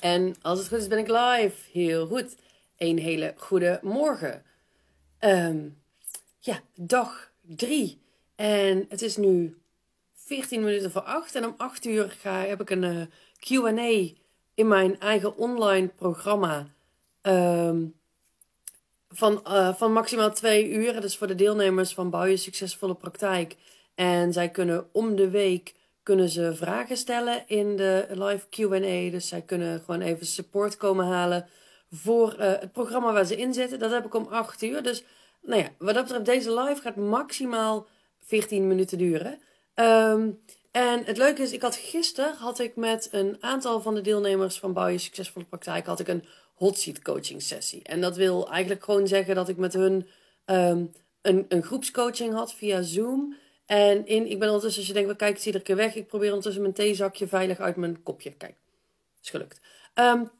En als het goed is, ben ik live. Heel goed. Een hele goede morgen. Ehm, ja, dag drie. En het is nu 14 minuten voor 8. En om 8 uur ga, heb ik een uh, QA in mijn eigen online programma. Ehm, van, uh, van maximaal twee uur. Dus voor de deelnemers van Bouw je Succesvolle Praktijk. En zij kunnen om de week kunnen ze vragen stellen in de live QA. Dus zij kunnen gewoon even support komen halen voor uh, het programma waar ze in zitten. Dat heb ik om 8 uur. Dus nou ja, wat dat betreft, deze live gaat maximaal 14 minuten duren. Um, en het leuke is, ik had gisteren had ik met een aantal van de deelnemers van Bouw je Succesvolle Praktijk had ik een hot seat coaching sessie. En dat wil eigenlijk gewoon zeggen dat ik met hun um, een, een groepscoaching had via Zoom. En in, ik ben ondertussen, als je denkt, kijk, ik zie er keer weg. Ik probeer ondertussen mijn theezakje veilig uit mijn kopje. Kijk, is gelukt. Um,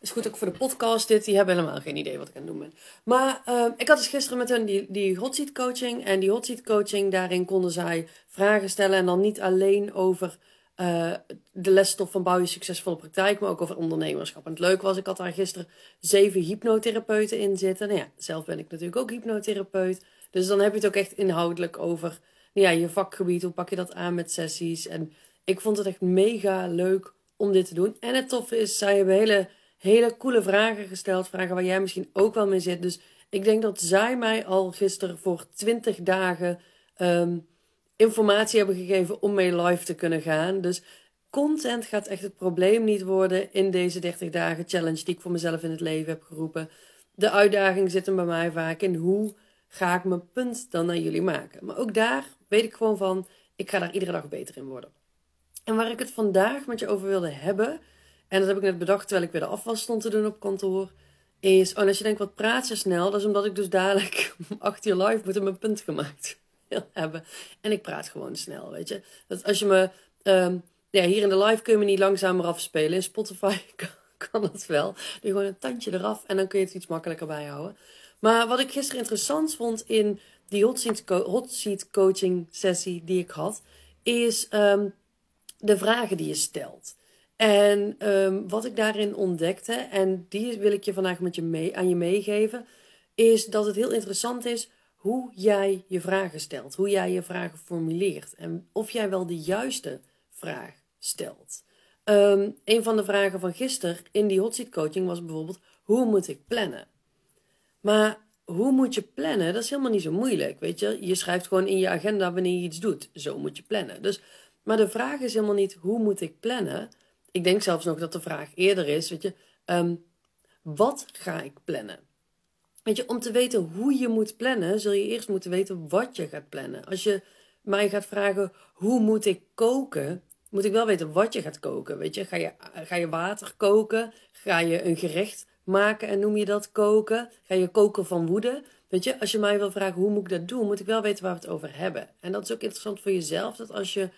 is goed ook voor de podcast dit. Die hebben helemaal geen idee wat ik aan het doen ben. Maar uh, ik had dus gisteren met hen die, die hot seat coaching. En die hot seat coaching, daarin konden zij vragen stellen. En dan niet alleen over uh, de lesstof van bouw je succesvolle praktijk. Maar ook over ondernemerschap. En het leuke was, ik had daar gisteren zeven hypnotherapeuten in zitten. Nou ja, zelf ben ik natuurlijk ook hypnotherapeut. Dus dan heb je het ook echt inhoudelijk over ja, je vakgebied. Hoe pak je dat aan met sessies? En ik vond het echt mega leuk om dit te doen. En het toffe is, zij hebben hele, hele coole vragen gesteld. Vragen waar jij misschien ook wel mee zit. Dus ik denk dat zij mij al gisteren voor 20 dagen um, informatie hebben gegeven om mee live te kunnen gaan. Dus content gaat echt het probleem niet worden in deze 30 dagen challenge die ik voor mezelf in het leven heb geroepen. De uitdaging zit hem bij mij vaak in hoe ga ik mijn punt dan naar jullie maken. Maar ook daar weet ik gewoon van, ik ga daar iedere dag beter in worden. En waar ik het vandaag met je over wilde hebben, en dat heb ik net bedacht terwijl ik weer de afwas stond te doen op kantoor, is, oh, als je denkt, wat praat ze snel? Dat is omdat ik dus dadelijk om acht uur live moet en mijn punt gemaakt hebben. En ik praat gewoon snel, weet je. Dat als je me, um, ja, hier in de live kun je me niet langzamer afspelen. In Spotify kan dat wel. Doe je gewoon een tandje eraf en dan kun je het iets makkelijker bijhouden. Maar wat ik gisteren interessant vond in die hot seat, coaching sessie die ik had, is um, de vragen die je stelt. En um, wat ik daarin ontdekte, en die wil ik je vandaag met je mee, aan je meegeven, is dat het heel interessant is hoe jij je vragen stelt, hoe jij je vragen formuleert en of jij wel de juiste vraag stelt. Um, een van de vragen van gisteren in die hot seat coaching was bijvoorbeeld: hoe moet ik plannen? Maar hoe moet je plannen? Dat is helemaal niet zo moeilijk, weet je. Je schrijft gewoon in je agenda wanneer je iets doet. Zo moet je plannen. Dus, maar de vraag is helemaal niet hoe moet ik plannen. Ik denk zelfs nog dat de vraag eerder is, weet je, um, wat ga ik plannen? Weet je, om te weten hoe je moet plannen, zul je eerst moeten weten wat je gaat plannen. Als je mij gaat vragen hoe moet ik koken, moet ik wel weten wat je gaat koken. Weet je, ga je, ga je water koken? Ga je een gerecht maken en noem je dat koken? Ga je koken van woede? Weet je, als je mij wil vragen hoe moet ik dat doen, moet ik wel weten waar we het over hebben. En dat is ook interessant voor jezelf, dat als je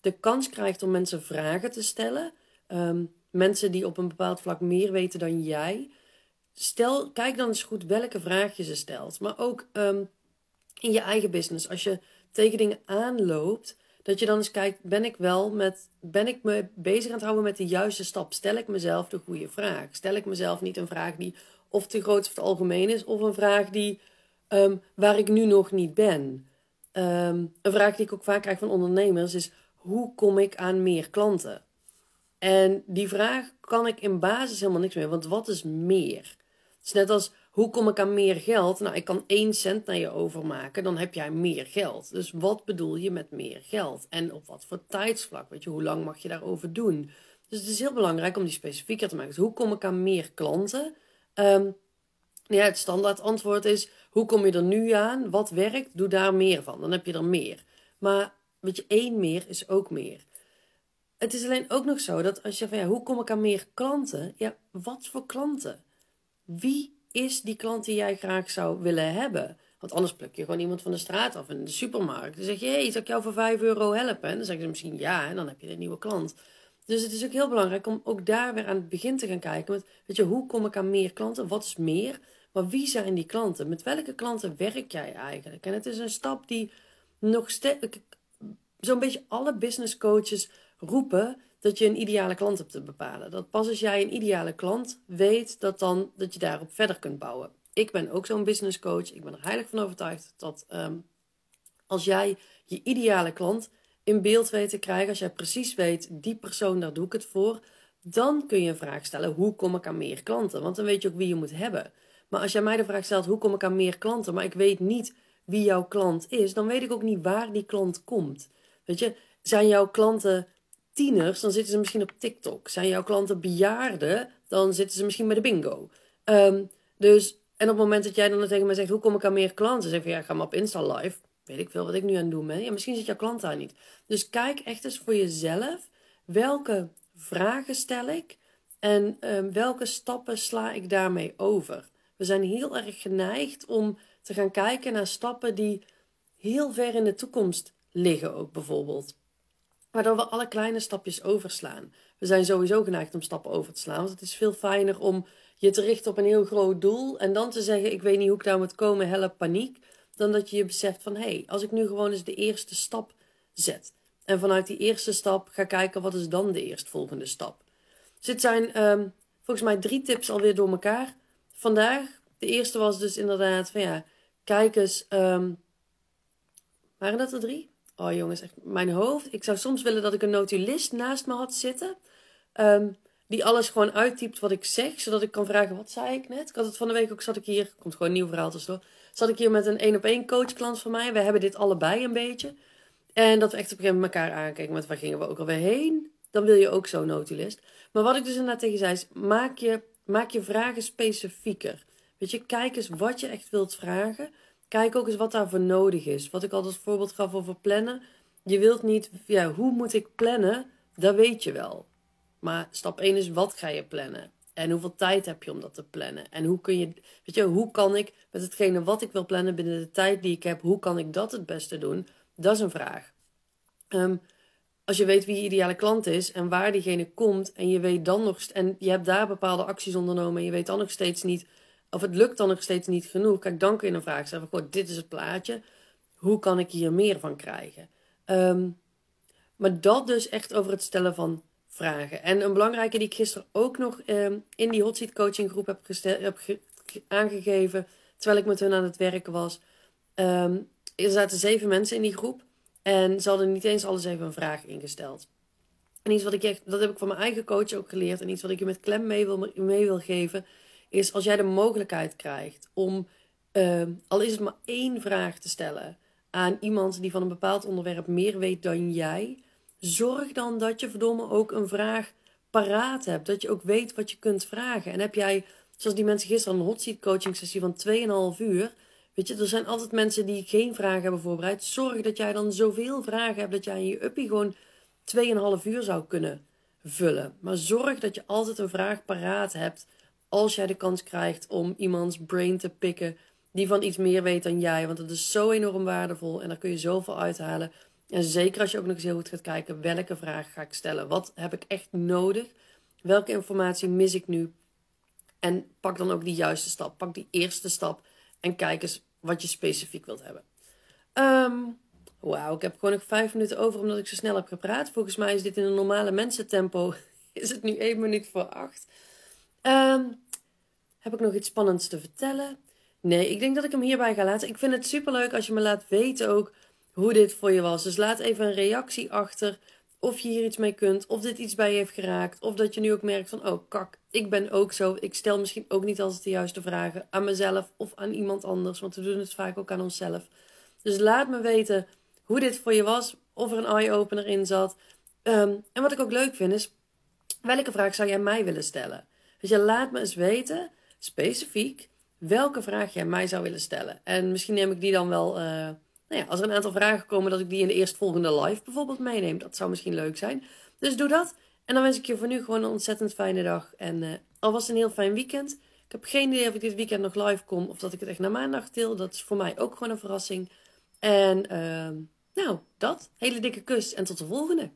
de kans krijgt om mensen vragen te stellen, um, mensen die op een bepaald vlak meer weten dan jij, stel, kijk dan eens goed welke vraag je ze stelt. Maar ook um, in je eigen business, als je tegen dingen aanloopt, dat je dan eens kijkt, ben ik wel met, ben ik me bezig aan het houden met de juiste stap? Stel ik mezelf de goede vraag? Stel ik mezelf niet een vraag die of te groot of te algemeen is, of een vraag die um, waar ik nu nog niet ben? Um, een vraag die ik ook vaak krijg van ondernemers is: hoe kom ik aan meer klanten? En die vraag kan ik in basis helemaal niks meer, want wat is meer? Het is net als hoe kom ik aan meer geld? Nou, ik kan 1 cent naar je overmaken, dan heb jij meer geld. Dus wat bedoel je met meer geld? En op wat voor tijdsvlak? Weet je, hoe lang mag je daarover doen? Dus het is heel belangrijk om die specifieker te maken. Dus hoe kom ik aan meer klanten? Um, ja, het standaard antwoord is: hoe kom je er nu aan? Wat werkt? Doe daar meer van. Dan heb je er meer. Maar weet je, één meer is ook meer. Het is alleen ook nog zo dat als je van ja, hoe kom ik aan meer klanten? Ja, wat voor klanten? Wie is die klant die jij graag zou willen hebben? Want anders pluk je gewoon iemand van de straat af in de supermarkt. Dan zeg je, hé, hey, zal ik jou voor 5 euro helpen? En dan zeggen ze misschien ja, en dan heb je een nieuwe klant. Dus het is ook heel belangrijk om ook daar weer aan het begin te gaan kijken. Met, weet je, hoe kom ik aan meer klanten? Wat is meer? Maar wie zijn die klanten? Met welke klanten werk jij eigenlijk? En het is een stap die nog steeds. Zo'n beetje alle business coaches roepen dat je een ideale klant hebt te bepalen. Dat pas als jij een ideale klant weet, dat, dan, dat je daarop verder kunt bouwen. Ik ben ook zo'n business coach. Ik ben er heilig van overtuigd dat ehm, als jij je ideale klant in beeld weet te krijgen, als jij precies weet, die persoon, daar doe ik het voor, dan kun je een vraag stellen, hoe kom ik aan meer klanten? Want dan weet je ook wie je moet hebben. Maar als jij mij de vraag stelt, hoe kom ik aan meer klanten, maar ik weet niet wie jouw klant is, dan weet ik ook niet waar die klant komt. Weet je, zijn jouw klanten tieners, dan zitten ze misschien op TikTok. Zijn jouw klanten bejaarden, dan zitten ze misschien bij de bingo. Um, dus, en op het moment dat jij dan tegen mij zegt, hoe kom ik aan meer klanten? Zeg ik, ja, ga maar op Insta live. Weet ik veel wat ik nu aan het doen ben. Ja, misschien zit jouw klant daar niet. Dus kijk echt eens voor jezelf, welke vragen stel ik en um, welke stappen sla ik daarmee over? We zijn heel erg geneigd om te gaan kijken naar stappen die heel ver in de toekomst liggen ook bijvoorbeeld. Waardoor we alle kleine stapjes overslaan. We zijn sowieso geneigd om stappen over te slaan. Want het is veel fijner om je te richten op een heel groot doel. En dan te zeggen, ik weet niet hoe ik daar moet komen, help paniek. Dan dat je je beseft van, hé, hey, als ik nu gewoon eens de eerste stap zet. En vanuit die eerste stap ga kijken, wat is dan de eerstvolgende stap. Dus dit zijn um, volgens mij drie tips alweer door elkaar vandaag. De eerste was dus inderdaad van ja, kijk eens. Um, waren dat er drie? Oh jongens, mijn hoofd. Ik zou soms willen dat ik een notulist naast me had zitten. Um, die alles gewoon uittypt wat ik zeg. Zodat ik kan vragen, wat zei ik net? Ik had het van de week ook, zat ik hier, komt gewoon een nieuw verhaal tussendoor. Zat ik hier met een één op één coachklant van mij. We hebben dit allebei een beetje. En dat we echt op een gegeven moment elkaar aankijken met waar gingen we ook alweer heen. Dan wil je ook zo'n notulist. Maar wat ik dus inderdaad tegen zei is, maak je, maak je vragen specifieker. Weet je, kijk eens wat je echt wilt vragen. Kijk ook eens wat daarvoor nodig is. Wat ik al als voorbeeld gaf over plannen. Je wilt niet, ja, hoe moet ik plannen? Dat weet je wel. Maar stap 1 is, wat ga je plannen? En hoeveel tijd heb je om dat te plannen? En hoe kun je, weet je, hoe kan ik met hetgene wat ik wil plannen binnen de tijd die ik heb, hoe kan ik dat het beste doen? Dat is een vraag. Um, als je weet wie je ideale klant is en waar diegene komt en je weet dan nog, en je hebt daar bepaalde acties ondernomen en je weet dan nog steeds niet of het lukt dan nog steeds niet genoeg, kijk, dan kun je een vraag stellen: van, dit is het plaatje, hoe kan ik hier meer van krijgen? Um, maar dat dus echt over het stellen van vragen. En een belangrijke die ik gisteren ook nog um, in die hot seat coaching groep heb, aangegeven, terwijl ik met hun aan het werken was. Um, er zaten zeven mensen in die groep en ze hadden niet eens alles even een vraag ingesteld. En iets wat ik echt, dat heb ik van mijn eigen coach ook geleerd. En iets wat ik je met klem mee wil, mee wil geven, is als jij de mogelijkheid krijgt om, uh, al is het maar één vraag te stellen aan iemand die van een bepaald onderwerp meer weet dan jij, zorg dan dat je verdomme ook een vraag paraat hebt. Dat je ook weet wat je kunt vragen. En heb jij, zoals die mensen gisteren, een hot seat coaching sessie van 2,5 uur. Weet je, er zijn altijd mensen die geen vragen hebben voorbereid. Zorg dat jij dan zoveel vragen hebt dat jij in je uppie gewoon 2,5 uur zou kunnen vullen. Maar zorg dat je altijd een vraag paraat hebt als jij de kans krijgt om iemands brain te pikken die van iets meer weet dan jij. Want dat is zo enorm waardevol en daar kun je zoveel uithalen. En zeker als je ook nog eens heel goed gaat kijken, welke vraag ga ik stellen? Wat heb ik echt nodig? Welke informatie mis ik nu? En pak dan ook die juiste stap. Pak die eerste stap en kijk eens wat je specifiek wilt hebben. Um, Wauw, ik heb gewoon nog vijf minuten over omdat ik zo snel heb gepraat. Volgens mij is dit in een normale mensentempo. Is het nu één minuut voor acht. Um, heb ik nog iets spannends te vertellen? Nee, ik denk dat ik hem hierbij ga laten. Ik vind het superleuk als je me laat weten ook hoe dit voor je was. Dus laat even een reactie achter. Of je hier iets mee kunt. Of dit iets bij je heeft geraakt. Of dat je nu ook merkt van, oh kak, ik ben ook zo. Ik stel misschien ook niet altijd de juiste vragen aan mezelf of aan iemand anders. Want we doen het vaak ook aan onszelf. Dus laat me weten hoe dit voor je was. Of er een eye-opener in zat. Um, en wat ik ook leuk vind is, welke vraag zou jij mij willen stellen? Dus je laat me eens weten, specifiek, welke vraag jij mij zou willen stellen. En misschien neem ik die dan wel, uh, nou ja, als er een aantal vragen komen, dat ik die in de eerstvolgende live bijvoorbeeld meeneem. Dat zou misschien leuk zijn. Dus doe dat. En dan wens ik je voor nu gewoon een ontzettend fijne dag. En uh, alvast een heel fijn weekend. Ik heb geen idee of ik dit weekend nog live kom of dat ik het echt naar maandag til. Dat is voor mij ook gewoon een verrassing. En uh, nou, dat. Hele dikke kus en tot de volgende.